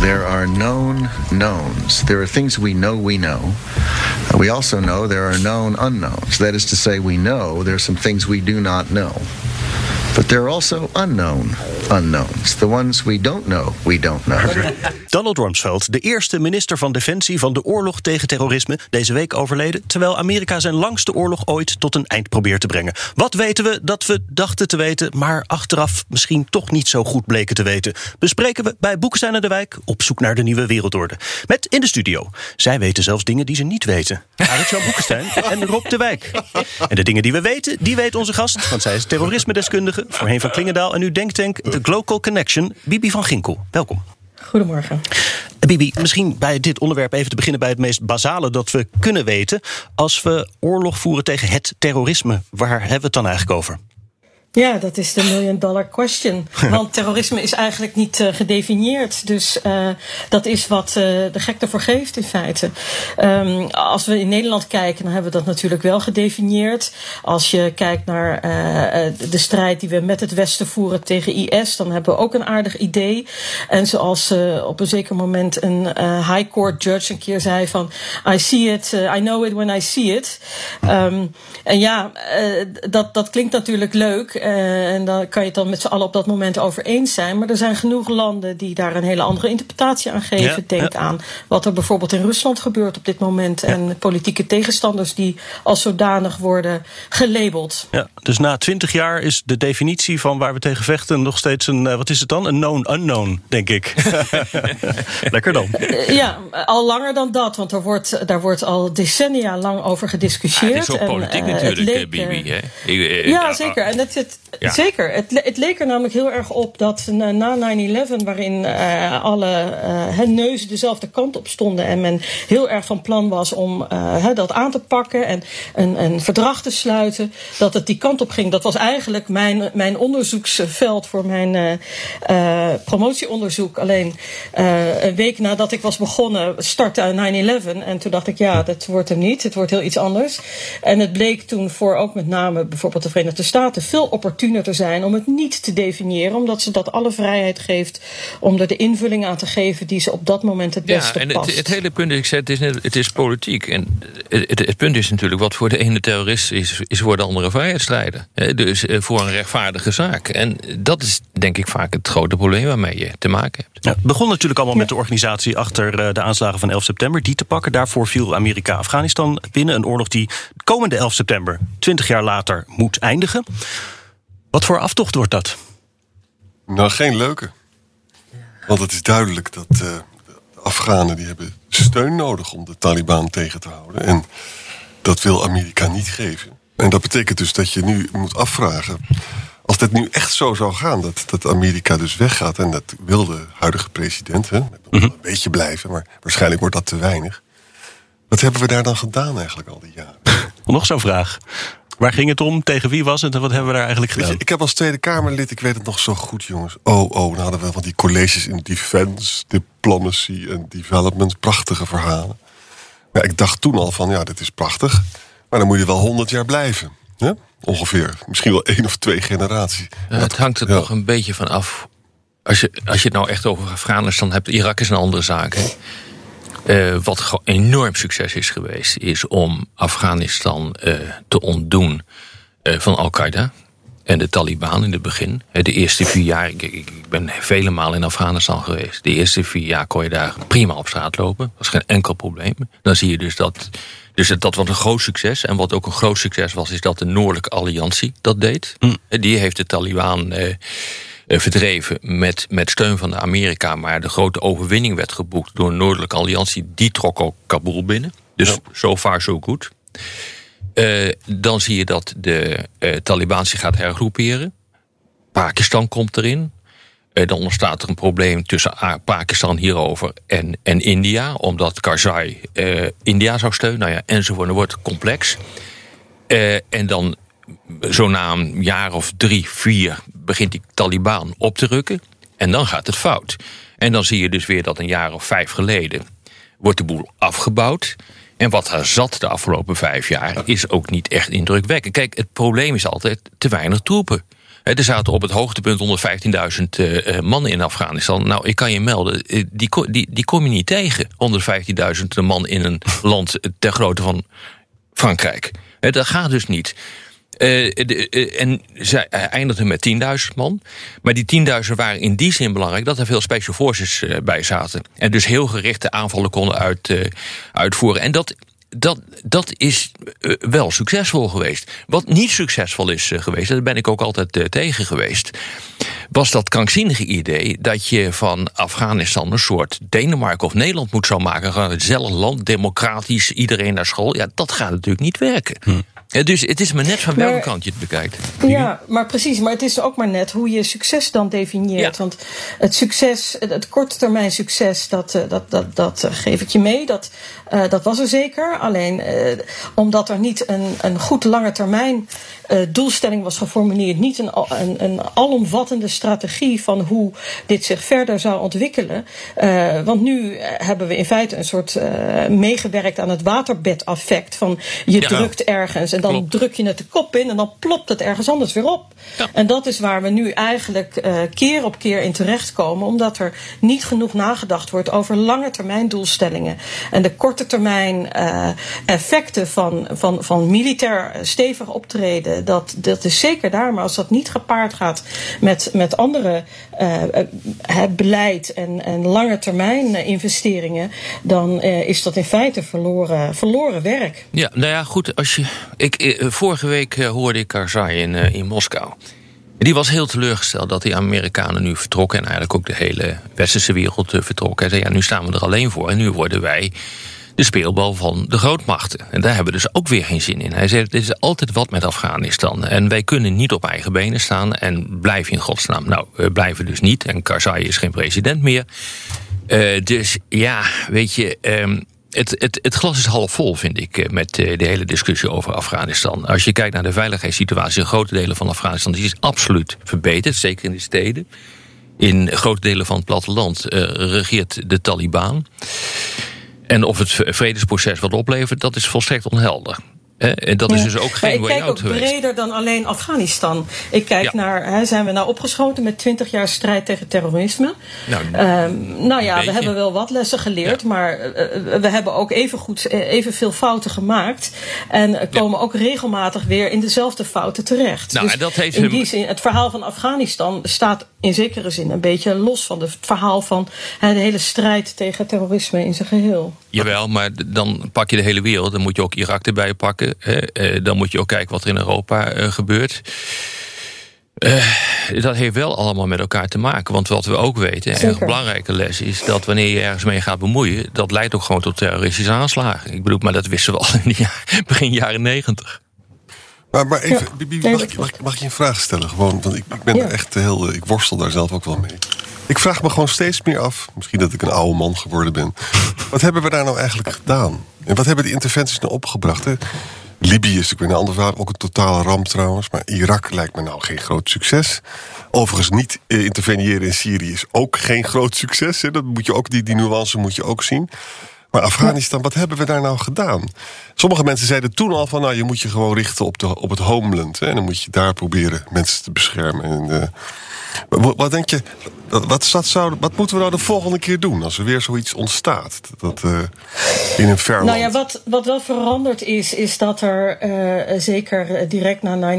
There are known knowns. There are things we know we know. We also know there are known unknowns. That is to say, we know there are some things we do not know. But there are also unknown unknowns. The ones we don't know, we don't know. Donald Rumsfeld, de eerste minister van Defensie van de oorlog tegen terrorisme, deze week overleden, terwijl Amerika zijn langste oorlog ooit tot een eind probeert te brengen. Wat weten we dat we dachten te weten, maar achteraf misschien toch niet zo goed bleken te weten? Bespreken we bij Boekestein en de Wijk op zoek naar de nieuwe wereldorde. Met in de studio. Zij weten zelfs dingen die ze niet weten. Arend-Jan Boekestein en Rob de Wijk. En de dingen die we weten, die weet onze gast, want zij is terrorisme-deskundige, voorheen van Klingendaal en nu denktank The Global Connection, Bibi van Ginkel. Welkom. Goedemorgen. Bibi, misschien bij dit onderwerp even te beginnen bij het meest basale dat we kunnen weten. Als we oorlog voeren tegen het terrorisme, waar hebben we het dan eigenlijk over? Ja, dat is de million dollar question. Want terrorisme is eigenlijk niet uh, gedefinieerd. Dus uh, dat is wat uh, de gek ervoor geeft in feite. Um, als we in Nederland kijken, dan hebben we dat natuurlijk wel gedefinieerd. Als je kijkt naar de strijd die we met het Westen voeren tegen IS, dan hebben we ook een aardig idee. En zoals op een zeker moment een high court judge een keer zei van I see it, I know it when I see it. Um, en ja, dat, dat klinkt natuurlijk leuk. Uh, en daar kan je het dan met z'n allen op dat moment over eens zijn. Maar er zijn genoeg landen die daar een hele andere interpretatie aan geven. Ja, Denk ja. aan wat er bijvoorbeeld in Rusland gebeurt op dit moment. Ja. En politieke tegenstanders die als zodanig worden gelabeld. Ja, dus na twintig jaar is de definitie van waar we tegen vechten nog steeds een, wat is het dan? Een known unknown, denk ik. Lekker dan. Uh, ja, al langer dan dat. Want er wordt, daar wordt al decennia lang over gediscussieerd. Ja, het is ook politiek en, natuurlijk, leek, Bibi. Hè? Ja, zeker. En het zit ja. Zeker. Het, het, leek er namelijk heel erg op dat na 9-11, waarin uh, alle uh, neuzen dezelfde kant op stonden en men heel erg van plan was om uh, dat aan te pakken en een, een, verdrag te sluiten, dat het die kant op ging. Dat was eigenlijk mijn, mijn onderzoeksveld voor mijn promotieonderzoek. Alleen een week nadat ik was begonnen, startte 9-11 en toen dacht ik, ja, dat wordt hem niet. Het wordt heel iets anders. En het bleek toen voor ook met name bijvoorbeeld de Verenigde Staten veel opportuner te zijn om het niet te definiëren, omdat ze dat alle vrijheid geeft om er de invulling aan te geven die ze op dat moment het beste ja, en past. Het, het hele punt, ik zei, het is, net, het is politiek. En het, het, punt is natuurlijk, wat voor de ene terrorist is, is voor de andere vrijheidsstrijder. Dus voor een rechtvaardige zaak. En dat is denk ik vaak het grote probleem waarmee je te maken hebt. Ja, het begon natuurlijk allemaal ja. met de organisatie achter de aanslagen van 11 september, die te pakken. Daarvoor viel Amerika Afghanistan binnen. Een oorlog die komende 11 september, 20 jaar later, moet eindigen. Wat voor aftocht wordt dat? Nou, geen leuke. Want het is duidelijk dat uh, de Afghanen die hebben steun nodig om de Taliban tegen te houden. En dat wil Amerika niet geven. En dat betekent dus dat je nu moet afvragen. Als dit nu echt zo zou gaan, dat, dat Amerika dus weggaat. En dat wil de huidige president, hè, nog een beetje blijven, maar waarschijnlijk wordt dat te weinig. Wat hebben we daar dan gedaan eigenlijk al die jaren? Nog zo'n vraag. Waar ging het om? Tegen wie was het? En wat hebben we daar eigenlijk gedaan? Je, ik heb als Tweede Kamerlid, ik weet het nog zo goed, jongens. Oh, oh, dan hadden we van die colleges in defense, diplomacy en development. Prachtige verhalen. Maar ik dacht toen al van, ja, dit is prachtig. Maar dan moet je wel honderd jaar blijven. Ja? Ongeveer. Misschien wel één of twee generaties. Ja, het hangt er ja. nog een beetje van af. Als je, als je het nou echt over Afghanistan hebt, Irak is een andere zaak. Hè? Uh, wat enorm succes is geweest, is om Afghanistan uh, te ontdoen uh, van Al-Qaeda en de Taliban in het begin. De eerste vier jaar, ik, ik, ben vele malen in Afghanistan geweest. De eerste vier jaar kon je daar prima op straat lopen. was geen enkel probleem. Dan zie je dus dat. Dus dat was een groot succes. En wat ook een groot succes was, is dat de Noordelijke Alliantie dat deed. Mm. Die heeft de Taliban verdreven met, met steun van de Amerika. Maar de grote overwinning werd geboekt door een Noordelijke Alliantie. Die trok ook Kabul binnen. Dus zo so far so good. Uh, dan zie je dat de uh, Taliban zich gaat hergroeperen. Pakistan komt erin. eh, dan ontstaat er een probleem tussen Pakistan hierover en, en India, omdat Karzai eh, India zou steunen, nou ja, enzovoort. Dan wordt het complex. Eh, en dan, zo na een jaar of drie, vier, begint die Taliban op te rukken. En dan gaat het fout. En dan zie je dus weer dat een jaar of vijf geleden wordt de boel afgebouwd. En wat er zat de afgelopen vijf jaar is ook niet echt indrukwekkend. Kijk, het probleem is altijd te weinig troepen. Er zaten op het hoogtepunt 115.000 uh, mannen in Afghanistan. Nou, ik kan je melden, eh, die, die, die kom je niet tegen. 115.000 man in een land ter grootte van Frankrijk. Dat gaat dus niet. De, uh, en zij eindigden met 10.000 man. Maar die 10.000 waren in die zin belangrijk dat er veel special forces uh, bij zaten. En dus heel gerichte aanvallen konden uit, uitvoeren. En dat dat, dat is wel succesvol geweest. Wat niet succesvol is geweest, daar ben ik ook altijd tegen geweest, was dat krankzinnige idee dat je van Afghanistan een soort Denemarken of Nederland moet zou maken. Hetzelfde land, democratisch, iedereen naar school. Ja, dat gaat natuurlijk niet werken. Hm. Dus het is maar net van welke kant je het bekijkt. Ja, maar precies. Maar het is ook maar net hoe je succes dan definieert. Ja. Want het succes, het korte termijn succes, dat, dat, dat, dat geef ik je mee. Dat, uh, dat was er zeker. Alleen uh, omdat er niet een, een goed lange termijn uh, doelstelling was geformuleerd, niet een, een, een alomvattende strategie van hoe dit zich verder zou ontwikkelen. want nu hebben we in feite een soort meegewerkt aan het waterbedeffect. Van je ja, drukt ergens en dan klopt. druk je het de kop in en dan plopt het ergens anders weer op. Ja. En dat is waar we nu eigenlijk keer op keer in terechtkomen, omdat er niet genoeg nagedacht wordt over lange termijn doelstellingen. En de korte termijn uh, effecten van, van, van militair stevig optreden, dat, dat is zeker daar. Maar als dat niet gepaard gaat met, met andere uh, beleid en, en lange termijn investeringen, dan is dat in feite verloren, verloren werk. Ja, nou ja, goed. Als je, ik, vorige week hoorde ik Karzai in, in Moskou. Die was heel teleurgesteld dat die Amerikanen nu vertrokken... en eigenlijk ook de hele westerse wereld vertrokken. Hij zei, ja, nu staan we er alleen voor en nu worden wij de speelbal van de grootmachten. En daar hebben we dus ook weer geen zin in. Hij zegt, het is altijd wat met Afghanistan. En wij kunnen niet op eigen benen staan en blijven in godsnaam. Nou, we blijven dus niet. En Karzai is geen president meer. Dus ja, weet je... Um, het, het, het, glas is half vol, vind ik, eh, met eh, de hele discussie over Afghanistan. Als je kijkt naar de veiligheidssituatie in grote delen van Afghanistan, die is absoluut verbeterd, zeker in de steden. In grote delen van het platteland uh, regeert de Taliban. En of het vredesproces wat oplevert, dat is volstrekt onhelder. En dat is dus ook geen way out geweest. Ik kijk ook breder dan alleen Afghanistan. Ik kijk ja. naar, hè, zijn we nou opgeschoten met 20 jaar strijd tegen terrorisme? Nou, um, nou ja, we hebben wel wat lessen geleerd, ja. maar uh, we hebben ook even goed, evenveel fouten gemaakt. En komen ook regelmatig weer in dezelfde fouten terecht. Nou, dus dat heeft in die zin, het verhaal van Afghanistan staat in zekere zin een beetje los van het verhaal van hè, de hele strijd tegen terrorisme in zijn geheel. Jawel, maar dan pak je de hele wereld. Dan moet je ook Irak erbij pakken. Uh, dan moet je ook kijken wat er in Europa uh, gebeurt. Uh, dat heeft wel allemaal met elkaar te maken. Want wat we ook weten, een belangrijke les is dat wanneer je ergens mee gaat bemoeien, dat leidt ook gewoon tot terroristische aanslagen. Ik bedoel, maar dat wisten we al in de begin jaren negentig. Maar, maar even, Bibi, mag, ik, mag, mag, ik je een vraag stellen? Gewoon, want ik, ik ben er echt heel. Ik worstel daar zelf ook wel mee. Ik vraag me gewoon steeds meer af, misschien dat ik een oude man geworden ben. wat hebben we daar nou eigenlijk gedaan? En wat hebben die interventies nou opgebracht? Hè? Libië is natuurlijk een ander verhaal, ook een totale ramp trouwens. Maar Irak lijkt me nou geen groot succes. Overigens niet eh, interveneren in Syrië is ook geen groot succes. Hè? Dat moet je ook, die, die nuance moet je ook zien. Maar Afghanistan, wat hebben we daar nou gedaan? Sommige mensen zeiden toen al van... nou, je moet je gewoon richten op, de, op het homeland. Hè? En dan moet je daar proberen mensen te beschermen. En, uh, wat denk je, wat, wat, zou, wat moeten we nou de volgende keer doen als er weer zoiets ontstaat? Dat, uh, in een ver Nou ja, wat, wat wel veranderd is, is dat er uh, zeker direct na 9-11 uh,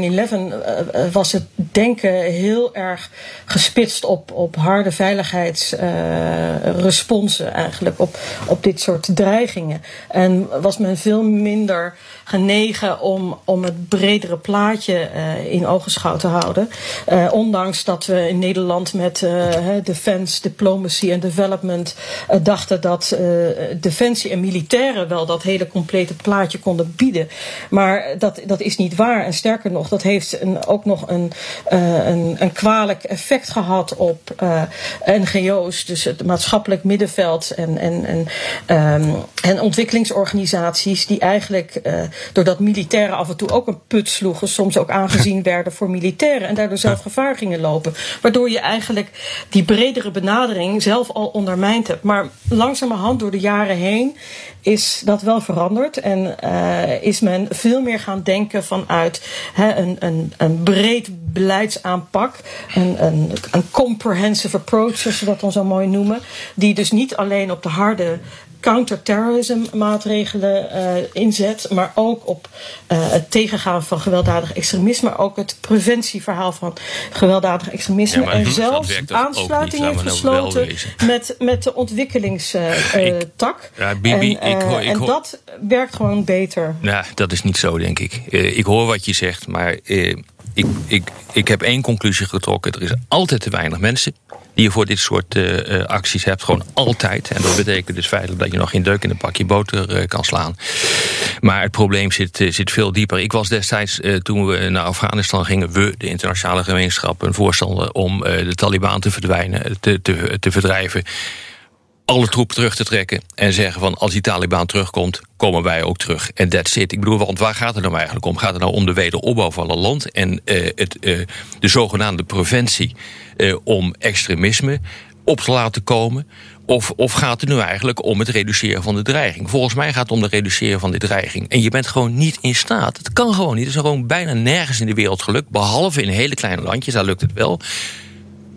was het denken heel erg gespitst op, op harde veiligheidsresponsen eigenlijk, op, op dit soort dreigingen. En was men veel minder genegen om, om het bredere plaatje in ogenschouw te houden. Ondanks dat we in Nederland met uh, Defense, Diplomacy en Development uh, dachten dat defensie en militairen wel dat hele complete plaatje konden bieden. Maar dat, dat is niet waar. En sterker nog, dat heeft een, ook nog een, een, een kwalijk effect gehad op NGO's, dus het maatschappelijk middenveld en, en, en, um, en ontwikkelingsorganisaties, die eigenlijk doordat militairen af en toe ook een put sloegen, soms ook aangezien werden voor militairen en daardoor zelf gevaar gingen lopen. Waardoor je eigenlijk die bredere benadering zelf al ondermijnd hebt. Maar langzamerhand door de jaren heen is dat wel veranderd. En uh, is men veel meer gaan denken vanuit een, een, een breed beleidsaanpak, een, een, een comprehensive approach, zoals we dat dan zo mooi noemen, die dus niet alleen op de harde counterterrorism maatregelen uh, inzet, maar ook op uh, het tegengaan van gewelddadig extremisme, maar ook het preventieverhaal van gewelddadig extremisme Ja, en zelfs aansluiting heeft nou gesloten met, met de ontwikkelingstak. Ja, Bibi, en, ik eh, hoor- ik en dat werkt gewoon beter. Nou, dat is niet zo, denk ik. Eh, ik hoor wat je zegt, maar eh, ik, ik, ik heb één conclusie getrokken. Er is altijd te weinig mensen die je voor dit soort eh, eh, acties hebt. Gewoon altijd. En dat betekent dus feitelijk dat je nog geen deuk in een pakje boter eh, kan slaan. Maar het probleem zit, zit veel dieper. Ik was destijds, toen we naar Afghanistan gingen... we, de internationale gemeenschap, een voorstander... om de Taliban te verdwijnen, te, te, verdrijven alle troepen terug te trekken en zeggen van als die Taliban terugkomt, komen wij ook terug. En that's it. Ik bedoel, want waar gaat het nou eigenlijk om? Gaat het nou om de wederopbouw van een land en het, de zogenaamde preventie eh, om extremisme op te laten komen? Of, of gaat het nu eigenlijk om het reduceren van de dreiging? Volgens mij gaat het om het reduceren van de dreiging. En je bent gewoon niet in staat. Het kan gewoon niet. Het is gewoon bijna nergens in de wereld gelukt. Behalve in hele kleine landjes, daar lukt het wel.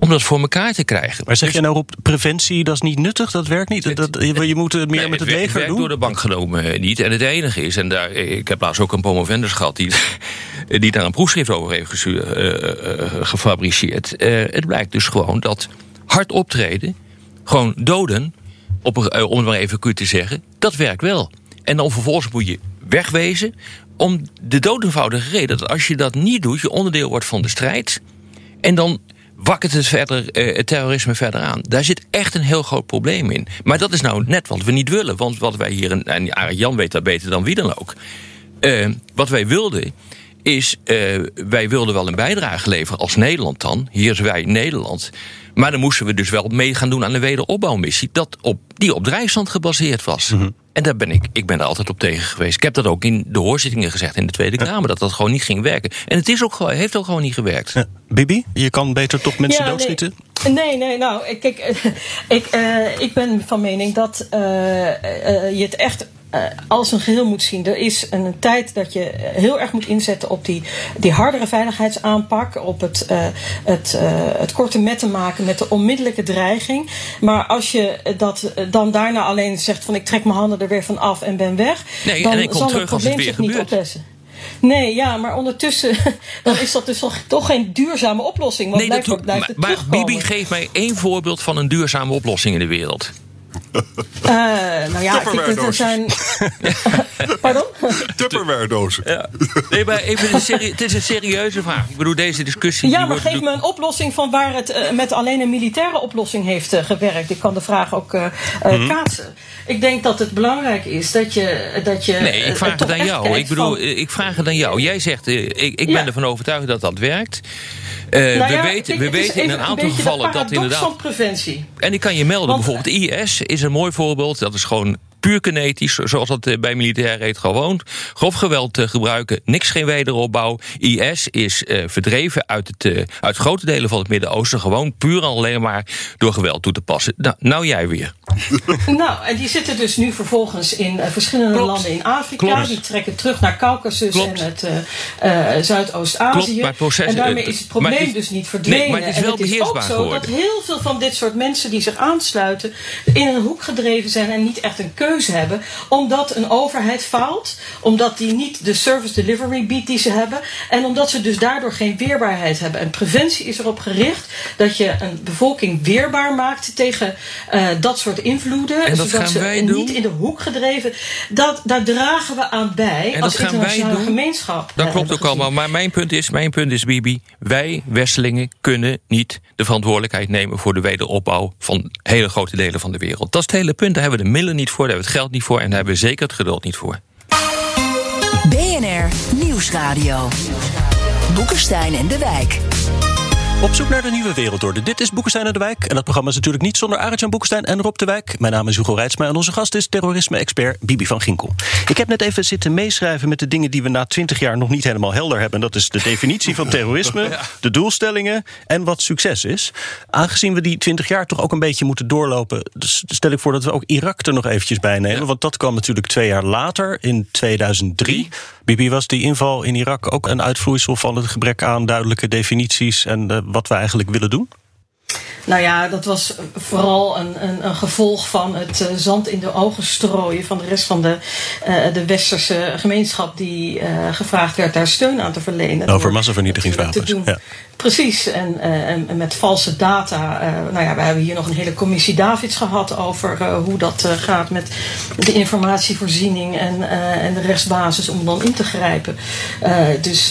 Om dat voor elkaar te krijgen. Maar zeg je nou op preventie, dat is niet nuttig, dat werkt niet? Dat, je, je moet het meer Nee, met het werkt- leger werkt doen? door de bank genomen eh, niet. En het enige is, en daar, ik heb laatst ook een promovendus gehad... die, die daar een proefschrift over heeft eh, eh, gefabriceerd. Het blijkt dus gewoon dat hard optreden, gewoon doden... Op, om het maar even cru te zeggen, dat werkt wel. En dan vervolgens moet je wegwezen... om de dood eenvoudige reden dat als je dat niet doet... je onderdeel wordt van de strijd... en dan wakkert het, verder, eh, het terrorisme verder aan. Daar zit echt een heel groot probleem in. Maar dat is nou net wat we niet willen. Want wat wij hier, en- Jan weet dat beter dan wie dan ook. Eh, wat wij wilden is, eh, wij wilden wel een bijdrage leveren als Nederland dan. Hier is wij Nederland. Maar dan moesten we dus wel mee gaan doen aan een wederopbouwmissie... Dat op, die op drijfstand gebaseerd was. En daar ben ik, ik ben altijd op tegen geweest. Ik heb dat ook in de hoorzittingen gezegd in de Tweede Kamer... dat dat gewoon niet ging werken. En het is ook, gewoon- heeft ook gewoon niet gewerkt. Ja. Bibi, je kan beter toch mensen Ja, doodschieten? Nee, nee, nee nou, ik- kijk, ik, eh, ik ben van mening dat eh, je het echt eh, als een geheel moet zien. Er is een tijd dat je heel erg moet inzetten op die, die hardere veiligheidsaanpak, op het, eh, het, eh, het korte metten maken met de onmiddellijke dreiging. Maar als je dat dan daarna alleen zegt van ik trek mijn handen er weer van af en ben weg, Nee, dan zal het probleem zich niet oplossen. Nee, ja, maar ondertussen dan is dat dus toch, geen duurzame oplossing. Want Nee, dat blijft, doet, blijft maar, maar. Bibi, geef mij één voorbeeld van een duurzame oplossing in de wereld. Eh, nou ja, kijk, zijn. Pardon? Tupperware dozen. Ja. Nee, maar even een serie- het is een serieuze vraag. Ik bedoel, deze discussie. Ja, maar geef me een oplossing van waar het eh, met alleen een militaire oplossing heeft eh, gewerkt. Ik kan de vraag ook eh, eh, Mhm. kaatsen. Ik denk dat het belangrijk is dat je. Dat je Nee, ik vraag het aan jou. Ik bedoel, van- ik vraag het aan jou. Jij zegt, ik, ik ben Ja. ervan overtuigd dat dat werkt. Eh, Nou we weten, we weten in een aantal gevallen dat inderdaad. van preventie. En ik kan je melden, Want- bijvoorbeeld IS is een mooi voorbeeld. Dat is gewoon puur kinetisch, zoals dat eh, bij militair heet, gewoon. Grof geweld eh, gebruiken, niks geen wederopbouw. IS is eh, verdreven uit, het, uit grote delen van het Midden-Oosten. Gewoon puur alleen maar door geweld toe te passen. Nou, nou jij weer. Nou, en die zitten dus nu vervolgens in verschillende Klopt. landen in Afrika. Klopt. Die trekken terug naar Caucasus Klopt. en het Zuidoost-Azië. En daarmee is het probleem het dus niet Nee, verdwenen. maar het is en wel het is ook beheersbaar zo geworden. dat heel veel van dit soort mensen die zich aansluiten... in een hoek gedreven zijn en niet echt een keuze keuze hebben. Omdat een overheid faalt. Omdat die niet de service delivery biedt die ze hebben. En omdat ze dus daardoor geen weerbaarheid hebben. En preventie is erop gericht dat je een bevolking weerbaar maakt tegen uh, dat soort invloeden. En dat zodat gaan ze wij niet doen? in de hoek gedreven. Dat, daar dragen we aan bij En als dat gaan wij internationale doen? gemeenschap. Dat eh, klopt ook gezien. allemaal. Maar mijn punt is, mijn punt is, Bibi, wij Westelingen kunnen niet de verantwoordelijkheid nemen voor de wederopbouw van hele grote delen van de wereld. Dat is het hele punt. Daar hebben we de middelen niet voor, daar het geld niet voor en daar hebben zeker het geduld niet voor. BNR Nieuwsradio. Boekenstein en de Wijk. Op zoek naar de nieuwe wereldorde. Dit is Boekenstein en de Wijk. En dat programma is natuurlijk niet zonder Arjan Boekenstein en Rob de Wijk. Mijn naam is Hugo Reitsma en onze gast is terrorisme-expert Bibi van Ginkel. Ik heb net even zitten meeschrijven met de dingen die we na twintig jaar nog niet helemaal helder hebben. En dat is de definitie van terrorisme, de doelstellingen en wat succes is. Aangezien we die twintig jaar toch ook een beetje moeten doorlopen, dus stel ik voor dat we ook Irak er nog eventjes bij nemen. Ja. Want dat kwam natuurlijk twee jaar later, in 2003. Bibi, was die inval in Irak ook een uitvloeisel van het gebrek aan duidelijke definities en eh, wat we eigenlijk willen doen? Nou ja, dat was vooral een, een, een gevolg van het eh, zand in de ogen strooien van de rest van de, eh, de westerse gemeenschap die eh, gevraagd werd daar steun aan te verlenen. Over massavernietigingswapens, te doen. ja. Precies, en, en, en met valse data. nou ja, we hebben hier nog een hele commissie Davids gehad over hoe dat gaat met de informatievoorziening en, en de rechtsbasis om dan in te grijpen. Dus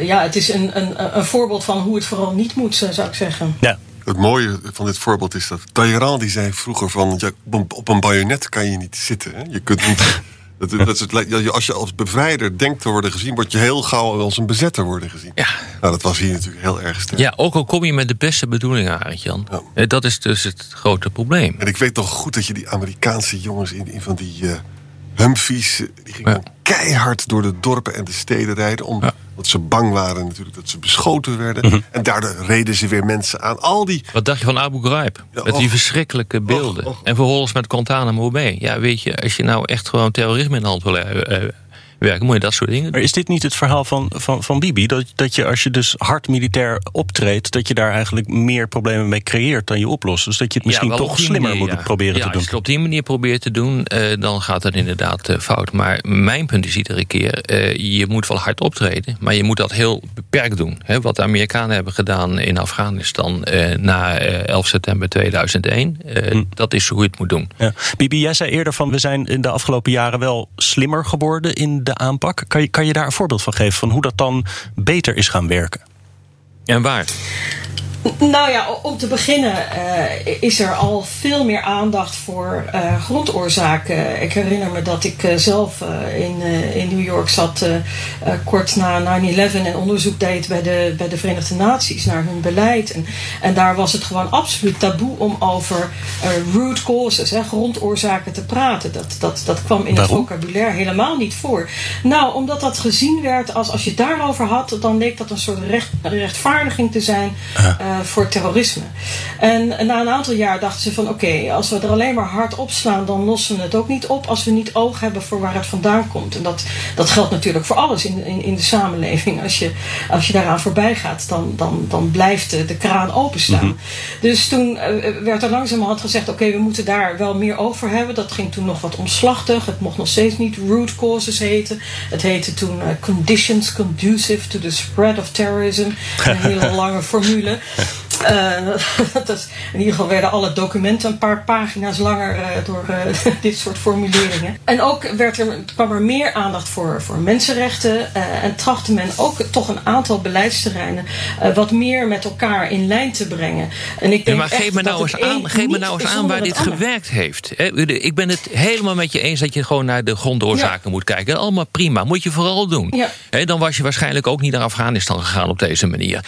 ja, het is een, een, een voorbeeld van hoe het vooral niet moet, zou ik zeggen. Ja, Het mooie van dit voorbeeld is dat Talleyrand die zei vroeger van... Ja, op, een, op een bajonet kan je niet zitten. Hè? Je kunt niet... Dat, dat is het, le- als je als bevrijder denkt te worden gezien... word je heel gauw als een bezetter worden gezien. Ja. Nou, dat was hier natuurlijk heel erg sterk. Ja, ook al kom je met de beste bedoelingen, Arend Jan. Ja. Eh, Dat is dus het grote probleem. En ik weet nog goed dat je die Amerikaanse jongens in, in van die eh Humvees... die gingen Ja. keihard door de dorpen en de steden rijden... omdat ze bang waren natuurlijk dat ze beschoten werden. Mhm. En daardoor reden ze weer mensen aan. Al die... Wat dacht je van Abu Ghraib? Ja, met die verschrikkelijke beelden. Och, och. En vervolgens met Guantanamo Bay. Ja, weet je, als je nou echt gewoon terrorisme in de hand wil eh, eh, werken... moet je dat soort dingen Maar is dit niet het verhaal van, van, van Bibi? Dat, dat je als je dus hard militair optreedt, dat je daar eigenlijk meer problemen mee creëert dan je oplost. Dus dat je het misschien Ja, toch slimmer manier, moet ja. proberen ja, te doen. Als je het op die manier probeert te doen, eh, dan gaat het inderdaad eh, fout. Maar mijn punt is iedere keer, eh, je moet wel hard optreden... maar je moet dat heel beperkt doen. Hè? Wat de Amerikanen hebben gedaan in Afghanistan na eh, 11 september 2001... eh, Hm. dat is hoe je het moet doen. Ja. Bibi, jij zei eerder van we zijn in de afgelopen jaren wel slimmer geworden in de aanpak. Kan je, kan je daar een voorbeeld van geven van hoe dat dan beter is gaan werken? En waar? Nou ja, om te beginnen eh, is er al veel meer aandacht voor eh, grondoorzaken. Ik herinner me dat ik eh, zelf in, in New York zat kort na 9-11 en onderzoek deed bij de, bij de Verenigde Naties naar hun beleid. En, en daar was het gewoon absoluut taboe om over root causes, hè, grondoorzaken te praten. Dat, dat, dat kwam in Waarom? het vocabulaire helemaal niet voor. Nou, omdat dat gezien werd als als je het daarover had, dan leek dat een soort recht, rechtvaardiging te zijn eh, voor terrorisme. En na een aantal jaar dachten ze van oké, als we er alleen maar hard op slaan, dan lossen we het ook niet op als we niet oog hebben voor waar het vandaan komt. En dat, dat geldt natuurlijk voor alles in, in, in de samenleving. Als je, als je daaraan voorbij gaat, dan, dan, dan blijft de, de kraan openstaan. Dus toen eh, werd er langzamerhand gezegd: oké, we moeten daar wel meer voor hebben. Dat ging toen nog wat omslachtig. Het mocht nog steeds niet root causes heten. Het heette toen eh, conditions conducive to the spread of terrorism. Een hele lange formule. Eh, dat in ieder geval werden alle documenten een paar pagina's langer eh, door eh, dit soort formuleringen. En ook werd er, kwam er meer aandacht voor, voor mensenrechten. en trachtte men ook toch een aantal beleidsterreinen wat meer met elkaar in lijn te brengen. En ik Ja, denk maar geef me nou eens aan, geef me nou eens aan waar dit ander. gewerkt heeft. Ik ben het helemaal met je eens dat je gewoon naar de grondoorzaken moet kijken. Allemaal prima, moet je vooral doen. Ja. Dan was je waarschijnlijk ook niet naar Afghanistan gegaan op deze manier.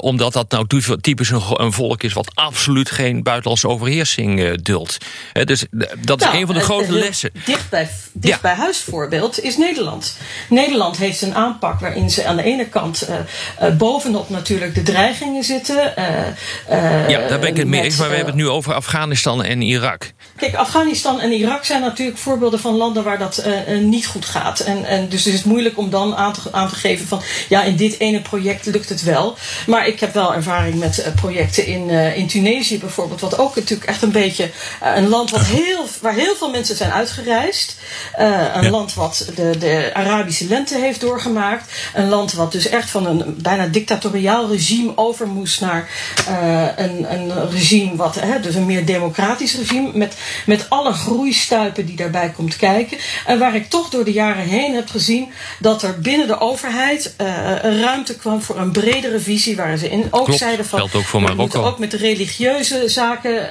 Omdat dat nou typisch een, een volk is wat absoluut geen buitenlandse overheersing eh, duldt. Dus eh, dat is Nou, een van de een- grote lessen. Dicht bij, dicht Ja. bij huis voorbeeld is Nederland. Nederland heeft een aanpak waarin ze aan de ene kant eh, eh, bovenop natuurlijk de dreigingen zitten. eh, eh, Ja, daar ben ik het mee eens. Maar we eh, hebben het nu over Afghanistan en Irak. Kijk, Afghanistan en Irak zijn natuurlijk voorbeelden van landen waar dat eh, eh, niet goed gaat. En, en dus is het moeilijk om dan aan te, aan te geven van ja, in dit ene project lukt het wel. Maar ik heb wel ervaring met projecten in, in Tunesië bijvoorbeeld. Wat ook natuurlijk echt een beetje een land wat heel, waar heel veel mensen zijn uitgereisd. een land wat de, de Arabische lente heeft doorgemaakt. Een land wat dus echt van een bijna dictatoriaal regime over moest naar een, een regime wat, hè, dus een meer democratisch regime. Met, met alle groeistuipen die daarbij komt kijken. En waar ik toch door de jaren heen heb gezien dat er binnen de overheid een ruimte kwam voor een bredere visie. Waar ze in ook zeiden van. Geldt ook voor we moeten ook met religieuze zaken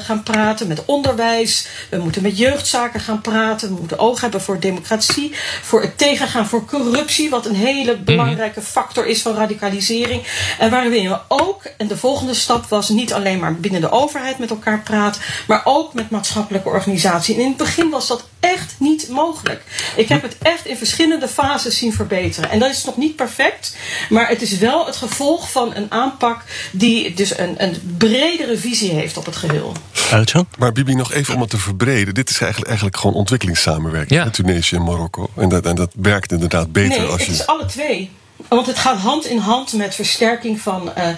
gaan praten, met onderwijs. We moeten met jeugdzaken gaan praten. We moeten oog hebben voor democratie, voor het tegengaan voor corruptie, wat een hele Mhm. belangrijke factor is van radicalisering. En waarin we ook, en de volgende stap was niet alleen maar binnen de overheid met elkaar praten, maar ook met maatschappelijke organisaties. En in het begin was dat echt niet mogelijk. Ik heb het echt in verschillende fases zien verbeteren. En dat is nog niet perfect, maar het is wel het gevolg van een aanpak die dus een, een bredere visie heeft op het geheel. Uit Maar Bibi, nog even om het te verbreden. Dit is eigenlijk, eigenlijk gewoon ontwikkelingssamenwerking Ja. met Tunesië en Marokko. En dat, en dat werkt inderdaad beter Nee, als het je. is alle twee. Want het gaat hand in hand met versterking van eh,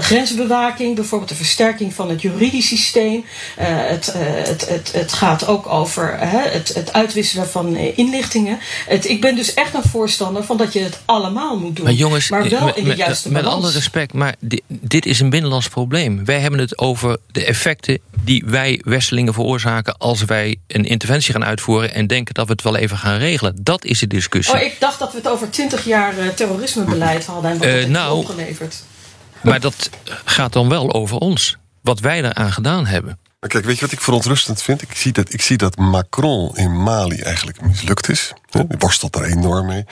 grensbewaking, bijvoorbeeld de versterking van het juridisch systeem. Eh, het, het, het, het gaat ook over het, het uitwisselen van inlichtingen. Het, ik ben dus echt een voorstander van dat je het allemaal moet doen. Maar jongens, maar wel met, in de met- juiste met balans. alle respect, maar di- dit is een binnenlands probleem. Wij hebben het over de effecten die wij Westelingen veroorzaken als wij een interventie gaan uitvoeren en denken dat we het wel even gaan regelen. Dat is de discussie. Oh, ik dacht dat we het over twintig jaar terrorismebeleid hadden en wat Eh, dat heeft nou, opgeleverd. Maar dat gaat dan wel over ons. Wat wij eraan gedaan hebben. Maar kijk, weet je wat ik verontrustend vind? Ik zie dat, ik zie dat Macron in Mali eigenlijk mislukt is. Hè, Die worstelt daar enorm mee.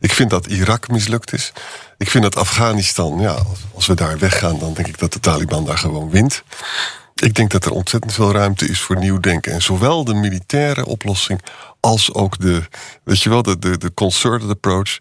Ik vind dat Irak mislukt is. Ik vind dat Afghanistan, ja, als- als we daar weggaan, dan denk ik dat de Taliban daar gewoon wint. Ik denk dat er ontzettend veel ruimte is voor nieuw denken. En zowel de militaire oplossing als ook de, weet je wel, de, de, de concerted approach.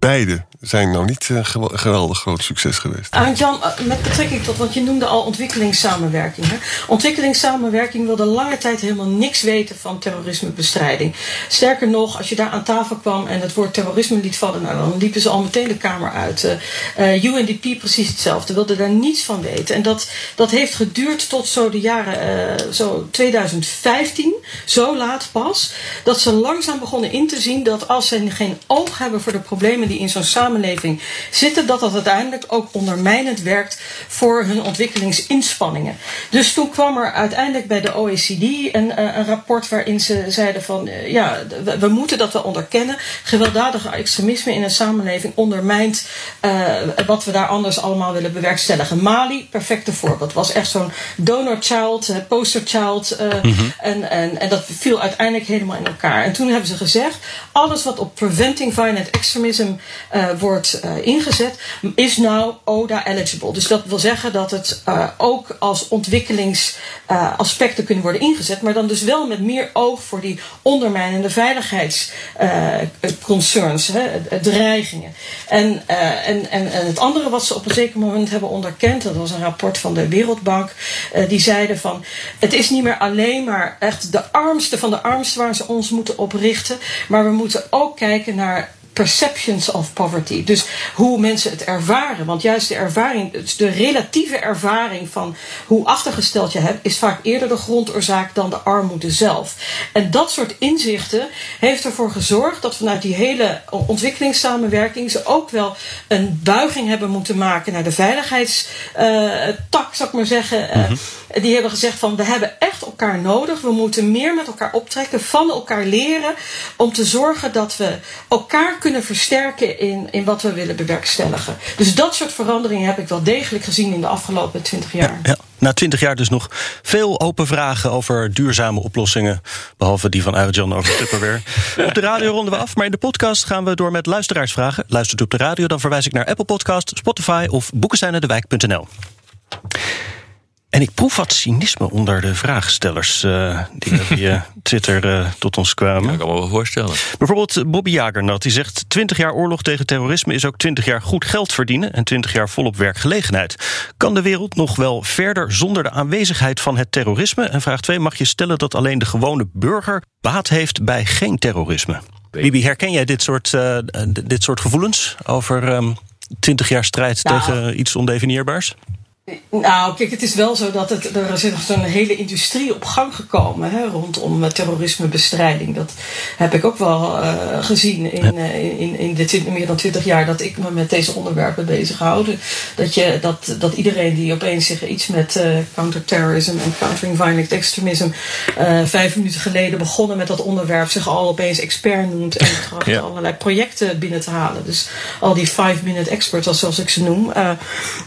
Beide zijn nou niet een gewa- geweldig groot succes geweest. Ah, Jan, eh, met betrekking tot, want je noemde al ontwikkelingssamenwerking. Hè? Ontwikkelingssamenwerking wilde lange tijd helemaal niks weten van terrorismebestrijding. Sterker nog, als je daar aan tafel kwam en het woord terrorisme liet vallen, nou, dan liepen ze al meteen de kamer uit. Eh, eh, UNDP precies hetzelfde, wilde daar niets van weten. En dat, dat heeft geduurd tot zo de jaren eh, zo 2015, zo laat pas, dat ze langzaam begonnen in te zien dat als ze geen oog hebben voor de problemen die in zo'n samenleving zitten, dat dat uiteindelijk ook ondermijnend werkt voor hun ontwikkelingsinspanningen. Dus toen kwam er uiteindelijk bij de OECD een, eh, een rapport waarin ze zeiden van eh, ja, we, we moeten dat wel onderkennen. Gewelddadige extremisme in een samenleving ondermijnt eh, wat we daar anders allemaal willen bewerkstelligen. Mali, perfecte voorbeeld, was echt zo'n donor child, eh, poster child. eh, en, en, en dat viel uiteindelijk helemaal in elkaar. En toen hebben ze gezegd, alles wat op preventing violent extremism wordt eh, ingezet, is nou ODA eligible. Dus dat wil zeggen dat het eh, ook als ontwikkelingsaspecten kunnen worden ingezet, maar dan dus wel met meer oog voor die ondermijnende veiligheidsconcerns, dreigingen. En, eh, en, en, en het andere wat ze op een zeker moment hebben onderkend, dat was een rapport van de Wereldbank, eh, die zeiden van het is niet meer alleen maar echt de armste van de armsten waar ze ons moeten op richten, maar we moeten ook kijken naar perceptions of poverty. Dus hoe mensen het ervaren. Want juist de ervaring, dus de relatieve ervaring van hoe achtergesteld je hebt, is vaak eerder de grondoorzaak dan de armoede zelf. En dat soort inzichten heeft ervoor gezorgd dat vanuit die hele ontwikkelingssamenwerking ze ook wel een buiging hebben moeten maken naar de veiligheidstak, zou ik maar zeggen. Eh, die hebben gezegd van we hebben echt elkaar nodig. We moeten meer met elkaar optrekken, van elkaar leren. Om te zorgen dat we elkaar kunnen versterken in, in wat we willen bewerkstelligen. Dus dat soort veranderingen heb ik wel degelijk gezien in de afgelopen twintig jaar. Ja. Na twintig jaar dus nog veel open vragen over duurzame oplossingen. Behalve die van Arjan over Tupperware. op de radio ronden we af, maar in de podcast gaan we door met luisteraarsvragen. Luistert u op de radio, dan verwijs ik naar Apple Podcast, Spotify of boekensijnendewijk.nl. En ik proef wat cynisme onder de vraagstellers eh, die via Twitter eh, tot ons kwamen. Ik kan me wel voorstellen. Bijvoorbeeld Bobby Jagernat, die zegt... 20 jaar oorlog tegen terrorisme is ook 20 jaar goed geld verdienen... en 20 jaar volop werkgelegenheid. Kan de wereld nog wel verder zonder de aanwezigheid van het terrorisme? En vraag 2, mag je stellen dat alleen de gewone burger... baat heeft bij geen terrorisme? Bibi, herken jij dit soort, eh, dit soort gevoelens over... ehm, Twintig jaar strijd Nou. tegen iets ondefinieerbaars? Nou, kijk, het is wel zo dat het, er is zo'n hele industrie op gang gekomen hè, rondom eh, terrorismebestrijding. Dat heb ik ook wel eh, gezien in, eh, in, in de twin- meer dan twintig jaar dat ik me met deze onderwerpen bezig houden. Dat, je, dat, dat iedereen die opeens zich iets met counterterrorism en countering violent extremism vijf minuten geleden begonnen met dat onderwerp zich al opeens expert noemt en tracht Ja. allerlei projecten binnen te halen. Dus al die five-minute experts, zoals ik ze noem.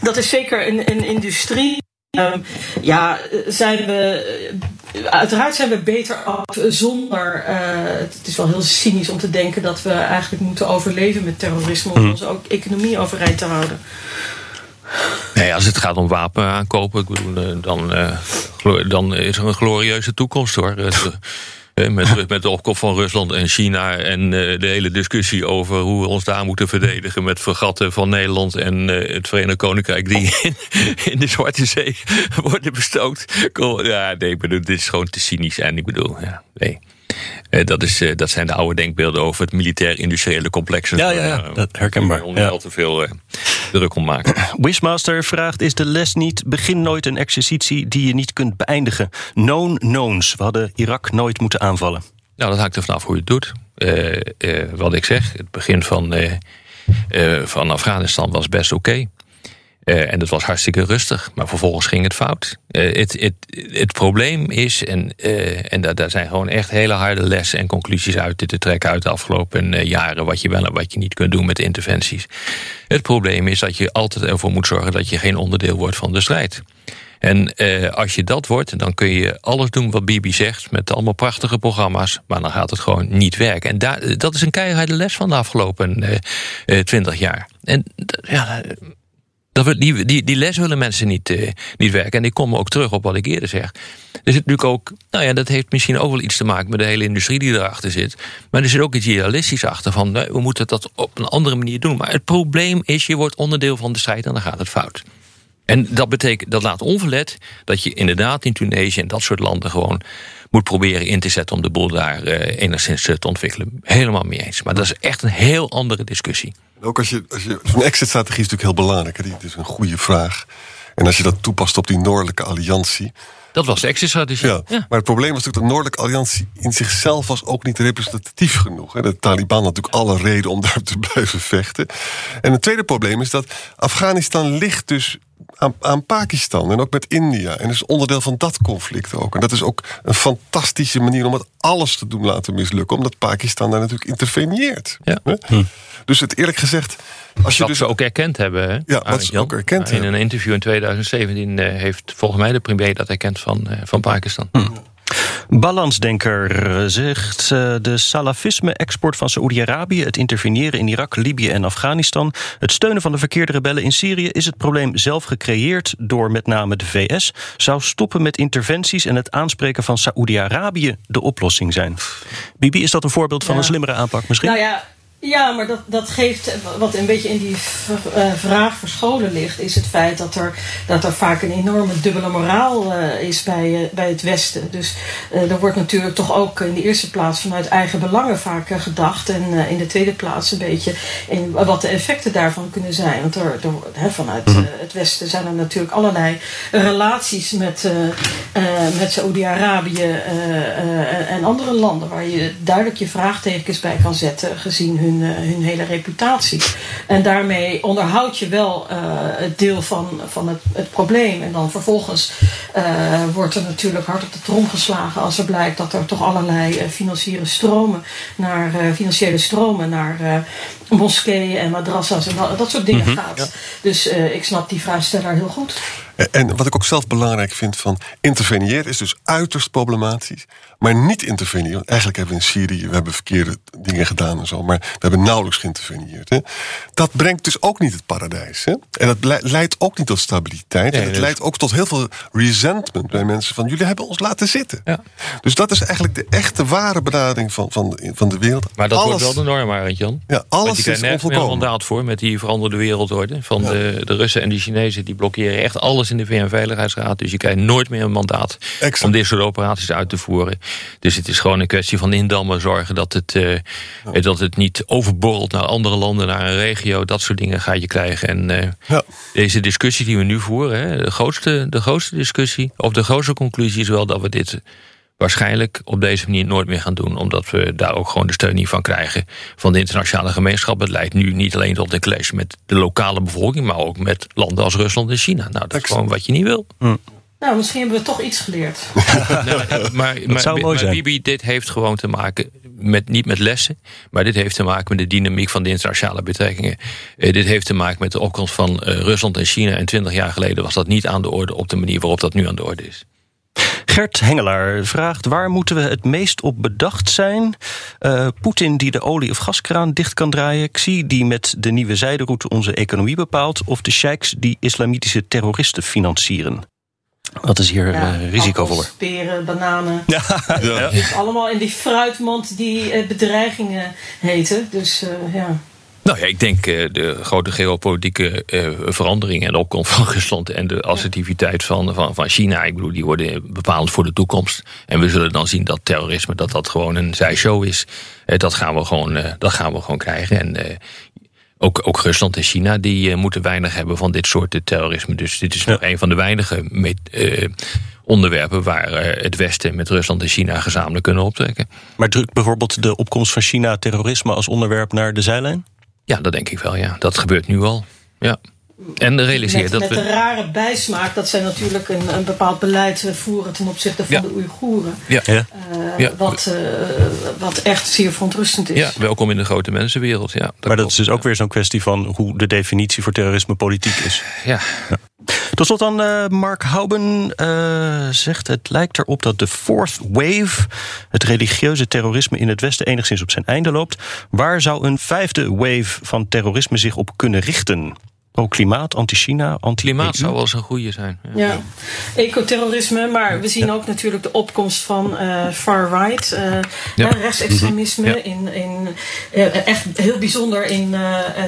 dat is zeker een, een industrie. Ehm, ja, zijn we. eh, Uiteraard zijn we beter af zonder. eh, het is wel heel cynisch om te denken dat we eigenlijk moeten overleven met terrorisme. om onze ook economie overeind te houden. Nee, als het gaat om wapen aankopen, eh, dan, dan is er een glorieuze toekomst hoor. Met, met de opkomst van Rusland en China en eh, de hele discussie over hoe we ons daar moeten verdedigen met vergatten van Nederland en eh, het Verenigd Koninkrijk die in, in de Zwarte Zee worden bestookt. Ja, nee, ik bedoel, dit is gewoon te cynisch en ik bedoel, ja, nee. Eh, dat, is, dat zijn de oude denkbeelden over het militair-industriële complex. Ja, ja, ja, dat herkenbaar, er niet ja. al te veel druk om maken. Wishmaster vraagt: Is de les niet begin nooit een exercitie die je niet kunt beëindigen? Known knowns. We hadden Irak nooit moeten aanvallen. Nou, dat hangt er vanaf hoe je het doet. Eh, eh, wat ik zeg, het begin van, eh, van Afghanistan was best oké. Eh, en het was hartstikke rustig, maar vervolgens ging het fout. Eh, het, probleem is, en, eh, en daar, daar zijn gewoon echt hele harde lessen en conclusies uit te trekken uit de afgelopen jaren, wat je wel en wat je niet kunt doen met interventies. Het probleem is dat je altijd ervoor moet zorgen dat je geen onderdeel wordt van de strijd. En als je dat wordt, dan kun je alles doen wat Bibi zegt... met allemaal prachtige programma's, maar dan gaat het gewoon niet werken. En daar, dat is een keiharde les van de afgelopen twintig jaar. En ja, dat die, die, die les willen mensen niet, eh, niet werken. En ik kom ook terug op wat ik eerder zeg. Er zit natuurlijk ook, nou ja, dat heeft misschien ook wel iets te maken met de hele industrie die erachter zit. Maar er zit ook iets idealistisch achter van, nee, we moeten dat op een andere manier doen. Maar het probleem is, je wordt onderdeel van de strijd en dan gaat het fout. En dat betekent, dat laat onverlet dat je inderdaad in Tunesië en dat soort landen gewoon moet proberen in te zetten om de boel daar eh, enigszins eh, te ontwikkelen. Helemaal mee eens. Maar dat is echt een heel andere discussie. Ook als je, als je zo'n exit-strategie is natuurlijk heel belangrijk. Die is een goede vraag. En als je dat toepast op die Noordelijke Alliantie. Dat was de exit-strategie. Ja. Maar het probleem was natuurlijk dat de Noordelijke Alliantie in zichzelf was ook niet representatief genoeg. De Taliban had natuurlijk alle reden om daar te blijven vechten. En het tweede probleem is dat Afghanistan ligt dus aan, aan Pakistan en ook met India. En is onderdeel van dat conflict ook. En dat is ook een fantastische manier om het alles te doen laten mislukken. Omdat Pakistan daar natuurlijk interveneert. Ja. Hè? Dus het eerlijk gezegd, als je Wat dus ze ook erkend hebben. Hè, ze Jan. ook erkend In hebben. een interview in 2017 eh, heeft volgens mij de premier dat erkend van, eh, van Pakistan. Hm. Balansdenker zegt eh, de salafisme-export van Saoedi-Arabië, het interveneren in Irak, Libië en Afghanistan, het steunen van de verkeerde rebellen in Syrië is het probleem zelf gecreëerd door met name de VS. Zou stoppen met interventies en het aanspreken van Saoedi-Arabië de oplossing zijn? Bibi, is dat een voorbeeld van Ja. een slimmere aanpak misschien? Nou ja, ja maar dat, dat geeft, wat een beetje in die eh, vraag verscholen ligt, is het feit dat er, dat er vaak een enorme dubbele moraal eh, is bij, eh, bij het Westen. Dus eh, er wordt natuurlijk toch ook in de eerste plaats vanuit eigen belangen vaak gedacht. En in de tweede plaats een beetje in wat de effecten daarvan kunnen zijn. Want er, er, vanuit eh, het Westen zijn er natuurlijk allerlei relaties met, met Saoedi-Arabië en andere landen waar je duidelijk je vraagtekens bij kan zetten gezien hun, eh, hun hele reputatie. En daarmee onderhoud je wel eh, het deel van, van het, het probleem. En dan vervolgens eh, wordt er natuurlijk hard op de trom geslagen als er blijkt dat er toch allerlei financiële stromen naar financiële stromen naar moskeeën en madrassa's en dat, dat soort dingen gaat. Dus ik snap die vraagsteller heel goed. En wat ik ook zelf belangrijk vind van interveneren is dus uiterst problematisch. Maar niet interveneren. Want eigenlijk hebben we in Syrië we hebben verkeerde dingen gedaan en zo. Maar we hebben nauwelijks geïnterveneerd. Hè. Dat brengt dus ook niet het paradijs. Hè. En dat le- leidt ook niet tot stabiliteit. Nee, en het dat- leidt ook tot heel veel resentment bij mensen van jullie hebben ons laten zitten. Ja. Dus dat is eigenlijk de echte ware benadering van, van, van de wereld. Maar dat alles, wordt wel de norm, Arend Jan. Ja, alles is nergens meer een onvolkomen. mandaat voor met die veranderde wereldorde. Van de, de Russen en de Chinezen die blokkeren echt alles in de VN-veiligheidsraad. Dus je krijgt nooit meer een mandaat Exact. om dit soort operaties uit te voeren. Dus het is gewoon een kwestie van indammen, zorgen dat het, eh, dat het niet overborrelt naar andere landen, naar een regio. Dat soort dingen ga je krijgen. En eh, Ja. deze discussie die we nu voeren, hè, de, grootste, de grootste discussie, of de grootste conclusie is wel dat we dit waarschijnlijk op deze manier nooit meer gaan doen. Omdat we daar ook gewoon de steun niet van krijgen van de internationale gemeenschap. Het leidt nu niet alleen tot een clash met de lokale bevolking, maar ook met landen als Rusland en China. Nou, dat is gewoon wat je niet wil. Nou, misschien hebben we toch iets geleerd. Nee, maar maar, zou mooi maar zijn. Bibi, dit heeft gewoon te maken met, niet met lessen, maar dit heeft te maken met de dynamiek van de internationale betrekkingen. Eh, dit heeft te maken met de opkomst van eh, Rusland en China. En twintig jaar geleden was dat niet aan de orde op de manier waarop dat nu aan de orde is. Gert Hengelaar vraagt: waar moeten we het meest op bedacht zijn? Eh, Poetin die de olie- of gaskraan dicht kan draaien, Xi die met de nieuwe zijderoute onze economie bepaalt, of de sheiks die islamitische terroristen financieren? Wat is hier eh, risicovoller? appels, peren, bananen. Ja. Dus allemaal in die fruitmand die eh, bedreigingen heten. Dus eh, ja. Nou ja, ik denk eh, de grote geopolitieke eh, veranderingen en de opkomst van Rusland en de assertiviteit van, van, van China, ik bedoel, die worden bepalend voor de toekomst. En we zullen dan zien dat terrorisme, dat dat gewoon een zijshow is. Eh, dat, gaan we gewoon, dat gaan we gewoon krijgen. En ook, ook Rusland en China, die moeten weinig hebben van dit soort terrorisme. Dus dit is nog een van de weinige met, onderwerpen waar het Westen met Rusland en China gezamenlijk kunnen optrekken. Maar drukt bijvoorbeeld de opkomst van China terrorisme als onderwerp naar de zijlijn? Ja, dat denk ik wel, ja. Dat gebeurt nu al. Ja. En realiseer Met, dat met we. de rare bijsmaak dat zij natuurlijk een, een bepaald beleid eh, voeren ten opzichte van Ja. de Oeigoeren. Ja. Eh, Ja. wat, eh, wat echt zeer verontrustend is. Ja, welkom in de grote mensenwereld. Ja, maar dat is dus ook weer zo'n kwestie van hoe de definitie voor terrorisme politiek is. Ja, Tot slot dan, eh, Mark Houben eh, zegt... het lijkt erop dat de fourth wave... het religieuze terrorisme in het Westen enigszins op zijn einde loopt. Waar zou een vijfde wave van terrorisme zich op kunnen richten? Pro-klimaat, anti-China, anti klimaat zou wel eens een goede zijn. Ja. Ja, ecoterrorisme, maar we zien ook natuurlijk de opkomst van eh, far-right, eh Ja. hè, rechtsextremisme. Ja. In, in, eh, echt heel bijzonder in eh,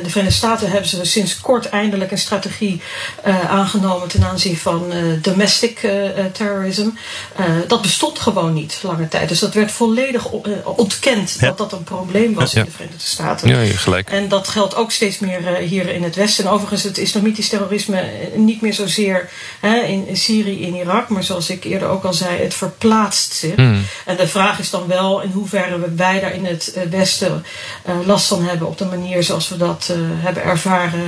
de Verenigde Staten hebben ze sinds kort eindelijk een strategie eh, aangenomen ten aanzien van eh, domestic eh, eh, terrorism. Eh, dat bestond gewoon niet lange tijd. Dus dat werd volledig eh, ontkend Ja. dat dat een probleem was Ja. in de Verenigde Staten. Ja, je hebt gelijk. En dat geldt ook steeds meer eh, hier in het Westen. En overigens het islamitisch terrorisme eh, niet meer zozeer hè, in, in Syrië, in Irak. Maar zoals ik eerder ook al zei, het verplaatst zich. Hmm. En de vraag is dan wel in hoeverre we wij daar in het eh, Westen eh, last van hebben. Op de manier zoals we dat hebben ervaren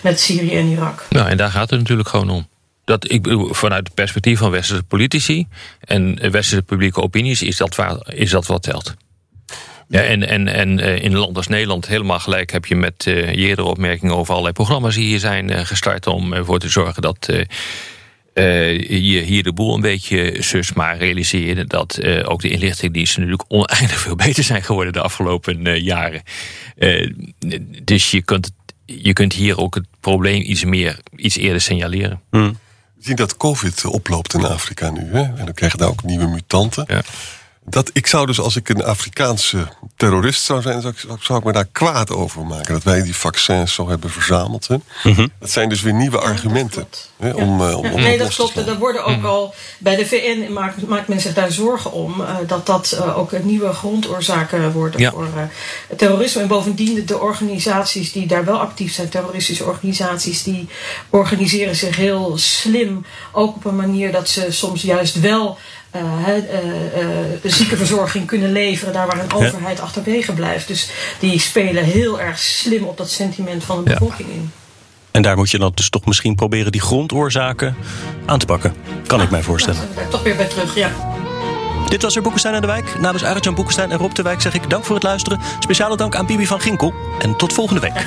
met Syrië en Irak. Nou, en daar gaat het natuurlijk gewoon om. Dat, ik vanuit het perspectief van westerse politici en westerse publieke opinies is dat, waar, is dat wat telt. Ja, en en, en eh, in een land als Nederland helemaal gelijk heb je met eh, je eerdere opmerkingen over allerlei programma's die hier zijn eh, gestart om ervoor te zorgen dat eh, eh, je hier de boel een beetje zus, maar realiseer je dat eh, ook de inlichtingendiensten natuurlijk oneindig veel beter zijn geworden de afgelopen eh, jaren. Eh, dus je kunt, je kunt hier ook het probleem iets meer, iets eerder signaleren. We zien dat COVID oploopt in Afrika nu. Hè? En dan krijgen daar ook nieuwe mutanten. Ja. Dat, ik zou dus, als ik een Afrikaanse terrorist zou zijn, zou ik, zou- zou ik me daar kwaad over maken. Dat wij die vaccins zo hebben verzameld. Hè? Dat zijn dus weer nieuwe argumenten. klopt. Hè, Ja. om, eh, om, om nee, dat klopt. Er worden ook al bij de VN maakt, maakt men zich daar zorgen om eh, dat dat eh, ook nieuwe grondoorzaken worden Ja. voor eh, terrorisme. En bovendien de organisaties die daar wel actief zijn, terroristische organisaties, die organiseren zich heel slim. Ook op een manier dat ze soms juist wel ziekenverzorging kunnen leveren, daar waar een overheid achterwege blijft. Dus die spelen heel erg slim op dat sentiment van de Ja. bevolking in. En daar moet je dan dus toch misschien proberen die grondoorzaken aan te pakken. Kan ik mij voorstellen. Daar toch weer bij terug, ja. Dit was weer Boekenstein en de Wijk. Namens Arjan Boekenstein en Rob de Wijk zeg ik dank voor het luisteren. Speciale dank aan Bibi van Ginkel. En tot volgende week.